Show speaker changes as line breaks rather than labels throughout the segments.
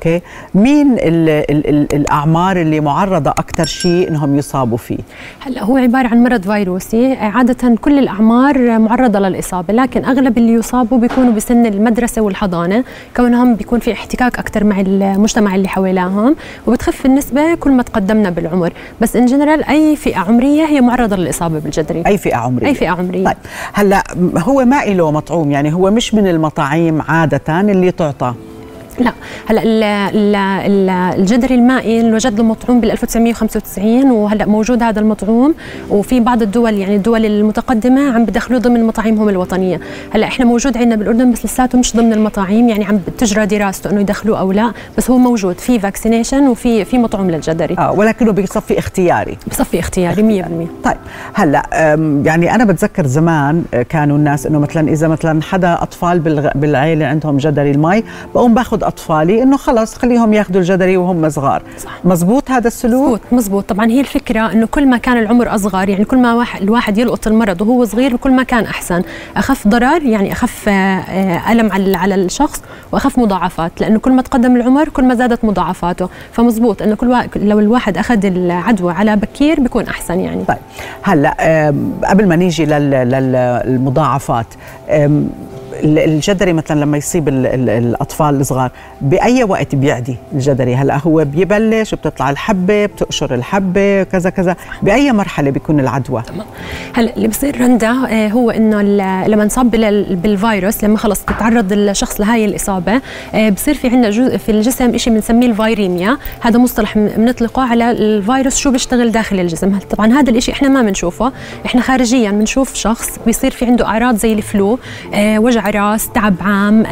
okay؟ مين ال ال ال الأعمار اللي معرضة أكثر شيء إنهم يصابوا فيه؟
هلا هو عبارة عن مرض فيروسي. عادة كل الأعمار معرضة للإصابة لكن أغلب اللي يصابوا بيكونوا بسن المدرسة والحضانة. كونهم بيكون في احتكاك أكثر مع المجتمع اللي حواليهم وبتخف النسبة كل ما تقدمنا بالعمر. بس ان جنرال أي فئة عمرية هي معرضة للإصابة بالجدري.
أي فئة عمرية.
أي فئة عمرية.
طيب هلا هو ما له مطعوم يعني هو مش من المطاعيم عادة اللي تعطى.
لا. هلا الجدري المائي انوجد له مطعوم بال 1995 وهلا موجود هذا المطعوم. وفي بعض الدول يعني الدول المتقدمة عم بدخلوه ضمن مطاعمهم الوطنية. هلا إحنا موجود عندنا بالأردن بس لساته مش ضمن المطاعيم يعني عم تجرى دراسته إنه يدخلوه أو لا. بس هو موجود. في فاكسينيشن وفي في مطعوم للجدري.
آه ولكنه بصفي اختياري.
بصفي اختياري 100%
طيب هلا يعني أنا بتذكر زمان آه، كانوا الناس إنه مثلا إذا مثلا حدا أطفال بالعائله عندهم جدري المي بقوم باخذ أطفالي إنه خلص خليهم ياخذوا الجدري وهم صغار. صح. مزبوط هذا السلوك؟
مزبوط مزبوط. طبعا هي الفكرة إنه كل ما كان العمر أصغر يعني كل ما واحد الواحد يلقط المرض وهو صغير كل ما كان أحسن. أخف ضرر يعني أخف آه، ألم على على الشخص وأخف مضاعفات لأنه كل ما تقدم العمر كل ما زادت مضاعفاته. فمزبوط إنه كل لو الواحد أخذ العدوى على بكير بيكون أحسن يعني.
طيب هلأ قبل ما نيجي للمضاعفات الجدري مثلا لما يصيب الأطفال الصغار بأي وقت بيعدي الجدري؟ هلأ هو بيبلش بتطلع الحبة بتقشر الحبة كذا كذا بأي مرحلة بيكون العدوى؟
هلأ اللي بصير رندا آه، هو إنه لما نصاب بالفيروس لما خلص تتعرض الشخص لهي الإصابة آه، بصير في عندنا في الجسم شيء بنسميه ال viremia هذا مصطلح بنطلقه على الفيروس شو بيشتغل داخل الجسم. طبعا هذا الشيء إحنا ما بنشوفه. إحنا خارجيا بنشوف شخص بيصير في عنده أعراض زي ال flu آه، وجع راس تعب عام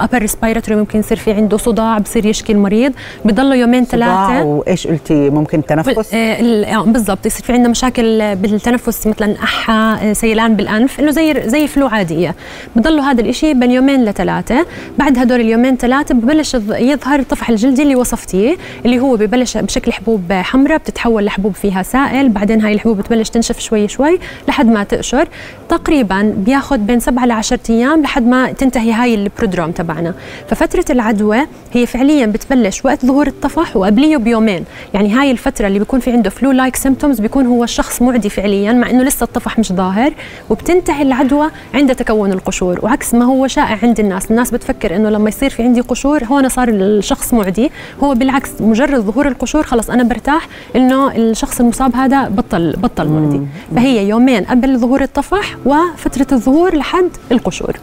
upper respiratory ممكن يصير في عنده صداع بصير يشكي المريض. بضله يومين ثلاثة.
وإيش قلتي؟ ممكن تنفس؟
آه, آه، بالضبط. يصير في عندنا مشاكل بالتنفس مثلا كحة آه، سيلان بالأنف إنه زي زي flu عادية. بضله هذا الشيء بين يومين لثلاثة. بعد هدول اليومين ثلاثة ببلش يظهر الطفح الجلدي اللي وصفتيه اللي هو ببلش بشكل حبوب حمراء بتتحول لحبوب فيها سائل. بعدين هاي الحبوب بتبلش تنشف شوي شوي لحد ما تقشر. تقريبا بياخذ بين سبعة ل 10 أيام لحد ما تنتهي هاي ال prodrome تبعنا. ففترة العدوى هي فعليا بتبلش وقت ظهور الطفح وقبليه بيومين. يعني هاي الفترة اللي بيكون في عنده flu like symptoms بيكون هو الشخص معدي فعليا مع إنه لسه الطفح مش ظاهر وبتنتهي العدوى عند تكون القشور. وعكس ما هو شائع عند الناس الناس بتفكر إنه لما يصير في عندي قشور هون صار الشخص معدي. هو بالعكس مجرد ظهور القشور خلص أنا برتاح إنه الشخص المصاب هذا بطل بطل معدي. فهي يومين قبل ظهور الطفح وفترة الظهور لحد القشور.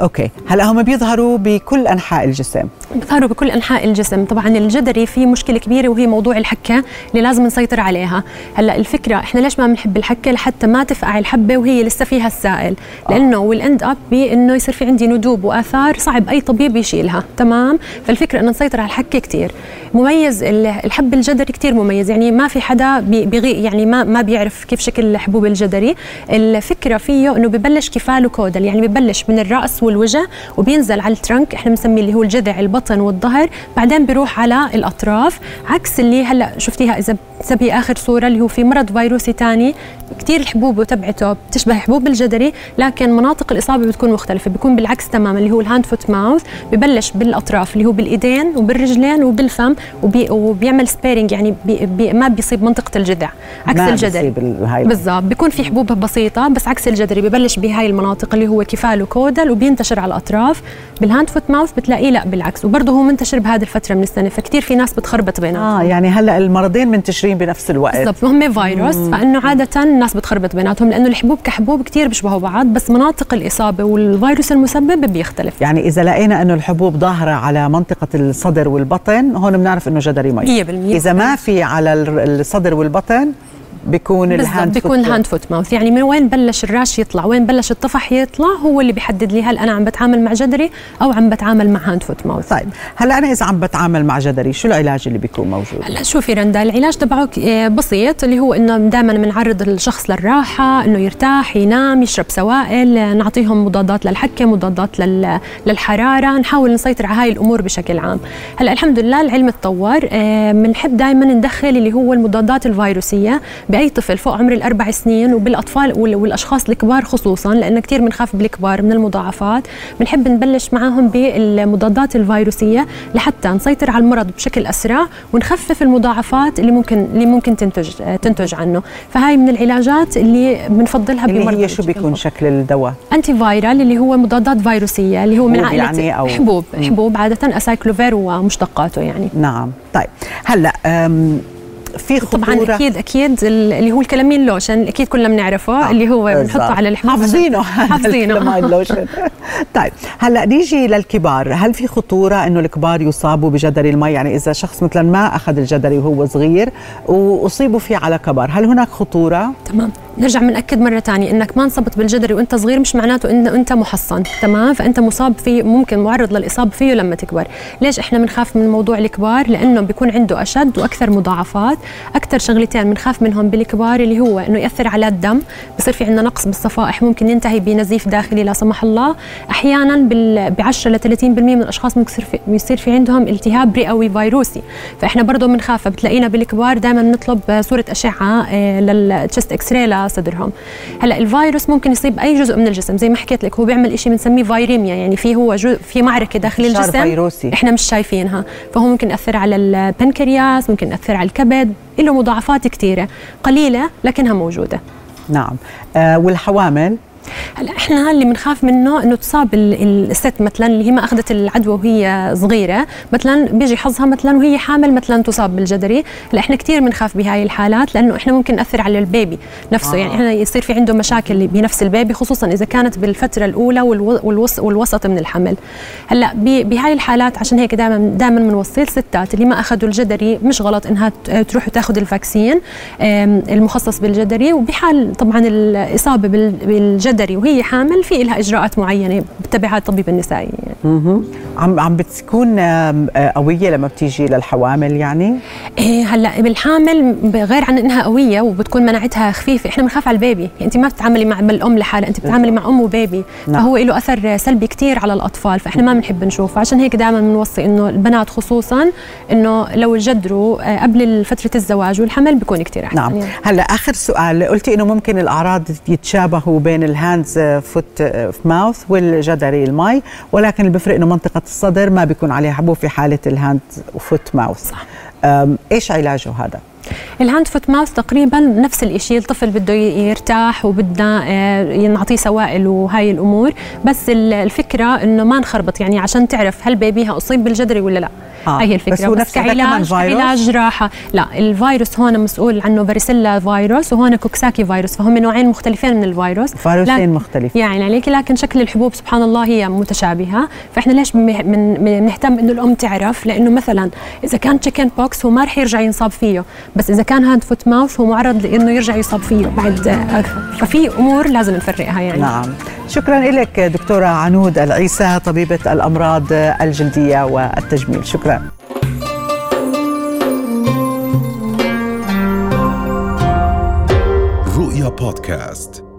okay. هلا هم بيظهروا بكل أنحاء الجسم.
بيظهروا بكل أنحاء الجسم. طبعا الجدري في مشكلة كبيرة وهي موضوع الحكة اللي لازم نسيطر عليها. هلا الفكرة إحنا ليش ما بنحب الحكة لحتى ما تفقع الحبة وهي لسه فيها السائل؟ لأنه وال end up بإنه يصير في عندي ندوب وآثار صعب أي طبيب يشيلها. تمام؟ فالفكرة إنه نسيطر على الحكة كثير مميز الحب الجدري كثير مميز. يعني ما في حدا بيغي يعني ما ما بيعرف كيف شكل حبوب الجدري. الفكرة فيه إنه ببلش cephalocaudal. يعني ببلش من الرأس والوجه وبينزل على ال trunk إحنا بنسميه اللي هو الجذع البطن والظهر بعدين بيروح على الأطراف عكس اللي هلأ شفتيها إذا بتسبي آخر صورة اللي هو في مرض فيروسي ثاني كثير الحبوب تبعته بتشبه حبوب الجدري لكن مناطق الإصابة بتكون مختلفة بيكون بالعكس تماما اللي هو ال hand foot mouth ببلش بالأطراف اللي هو بالإيدين وبالرجلين وبالفم وبي وبيعمل sparing يعني بي بي ما بيصيب منطقة الجذع عكس الجدري بالضبط بيكون في حبوب بسيطة بس عكس الجدري ببلش بهاي المناطق اللي هو cephalocaudal وبينتشر على الأطراف. بال hand foot mouth بتلاقيه لا بالعكس. وبرضه هو منتشر بهذه الفترة من السنة فكتير في ناس بتخربط بيناتهم
آه يعني هلأ المرضين منتشرين بنفس الوقت.
بالضبط. هم فيروس فإنه عادة الناس بتخربط بيناتهم لأنه الحبوب كحبوب كتير بيشبهوا بعض بس مناطق الإصابة والفيروس المسبب بيختلف.
يعني إذا لقينا إنه الحبوب ظاهرة على منطقة الصدر والبطن هون بنعرف إنه جدري مي.
100%
إذا ما في على الصدر والبطن بيكون ال hand
بيكون ال hand foot mouth يعني من وين بلش ال rash يطلع؟ وين بلش الطفح يطلع؟ هو اللي بيحدد لي هل أنا عم بتعامل مع جدري أو عم بتعامل مع hand foot mouth
طيب هلا أنا إذا عم بتعامل مع جدري شو العلاج اللي بيكون موجود؟
هلا شوفي رندا العلاج تبعه آه، بسيط اللي هو إنه دائما بنعرض الشخص للراحة إنه يرتاح ينام يشرب سوائل نعطيهم مضادات للحكة مضادات للحرارة نحاول نسيطر على هاي الأمور بشكل عام. هلا الحمد لله العلم تطور بنحب آه، دائما ندخل اللي هو المضادات الفيروسية بأي طفل فوق عمر الأربع سنين وبالأطفال والأشخاص الكبار خصوصا لأن كثير بنخاف بالكبار من المضاعفات. بنحب نبلش معاهم بالمضادات الفيروسية لحتى نسيطر على المرض بشكل أسرع ونخفف المضاعفات اللي ممكن اللي ممكن تنتج تنتج عنه. فهاي من العلاجات اللي بنفضلها
اللي هي شو بيكون شكل الدواء؟
antiviral اللي هو مضادات فيروسية اللي هو من عائلة
يعني أو
حبوب حبوب عادة أسايكلوفير ومشتقاته يعني.
نعم. طيب. هلأ في خطورة.
طبعا أكيد أكيد اللي هو ال calamine lotion؟ أكيد كلنا بنعرفه آه. اللي هو بنحطه على الحبوب
حافظينه. حافظينه. لوشن. طيب هلأ نيجي للكبار. هل في خطورة إنه الكبار يصابوا بجدري المي؟ يعني إذا شخص مثلا ما أخذ الجدري وهو صغير وأصيبوا فيه على كبر هل هناك خطورة؟
تمام. نرجع بنأكد مرة ثانية إنك ما انصبت بالجدري وإنت صغير مش معناته انه إنت محصن تمام؟ فإنت مصاب فيه ممكن معرض للإصابة فيه لما تكبر. ليش إحنا بنخاف من موضوع الكبار؟ لأنه بيكون عنده أشد وأكثر مضاعفات. أكثر شغلتين بنخاف منهم بالكبار اللي هو إنه يأثر على الدم. بصير في عندنا نقص بالصفائح ممكن ينتهي بنزيف داخلي لا سمح الله. أحيانا ب 10 ل 30% من الأشخاص بيصير في عندهم التهاب رئوي فيروسي. فإحنا برضه بنخاف بتلاقينا بالكبار دائما نطلب صورة أشعة آه، لل chest x-ray صدرهم. هلا الفيروس ممكن يصيب أي جزء من الجسم زي ما حكيت لك هو بيعمل شيء بنسميه viremia يعني في هو في معركة داخل الجسم
فيروسي.
إحنا مش شايفينها. فهو ممكن يأثر على البنكرياس ممكن يأثر على الكبد له مضاعفات كثيره قليلة لكنها موجودة.
نعم. آه والحوامل؟
هلا إحنا اللي بنخاف منه إنه تصاب الست مثلا اللي هي ما أخذت العدوى وهي صغيرة مثلا بيجي حظها مثلا وهي حامل مثلا تصاب بالجدري. هلا إحنا كثير بنخاف بهاي الحالات لأنه إحنا ممكن نأثر على البيبي نفسه. يعني آه. يعني إحنا يصير في عنده مشاكل بنفس البيبي خصوصا إذا كانت بالفترة الأولى والوسط, والوسط من الحمل. هلا بهاي الحالات عشان هيك دائما دائما بنوصي الستات اللي ما أخذوا الجدري مش غلط إنها تروح وتاخذ ال vaccine المخصص بالجدري. وبحال طبعا الإصابة بالجدري الجدري وهي حامل في لها إجراءات معينة بتبعها الطبيب النسائي
يعني. عم عم بتكون قوية لما بتيجي للحوامل يعني؟
إيه هلأ بالحامل غير عن إنها قوية وبتكون مناعتها خفيفة إحنا بنخاف على ال baby يعني انت ما بتتعاملي مع الأم لحالها انت بتتعاملي مع أم و baby نعم. فهو له أثر سلبي كثير على الأطفال فإحنا ما بنحب نشوفه عشان هيك دائما بنوصي إنه البنات خصوصا إنه لو جدروا آه، قبل فترة الزواج والحمل بيكون كثير أحسن
نعم يعني. هلأ آخر سؤال قلتي إنه ممكن الأعراض يتشابهوا بين ال hands foot mouth والجدري المي ولكن اللي بيفرق إنه منطقة الصدر ما بيكون عليها حبوب في حالة ال hand foot mouth صح. إيش علاجه هذا؟
ال hand foot mouth تقريبا نفس الشيء الطفل بده يرتاح وبدنا آه، نعطيه سوائل وهاي الأمور بس الفكرة إنه ما نخربط يعني عشان تعرف هل baby ها أصيب بالجدري ولا لا آه. هي الفكرة.
بس, بس كعلاج
علاج راحة. لا الفيروس هون مسؤول عنه varicella virus وهون coxsackie virus فهم نوعين مختلفين من الفيروس.
فيروسين مختلفين
يعني عليك لكن شكل الحبوب سبحان الله هي متشابهة. فإحنا ليش بنهتم إنه الأم تعرف؟ لأنه مثلا إذا كان chicken pox هو ما رح يرجع ينصاب فيه. بس إذا كان hand foot mouth هو معرض لإنه يرجع يصاب فيه. بعد ففي أمور لازم نفرقها يعني.
نعم. شكرا لك دكتورة عنود العيسى طبيبة الأمراض الجلدية والتجميل. شكرا. رؤيا بودكاست.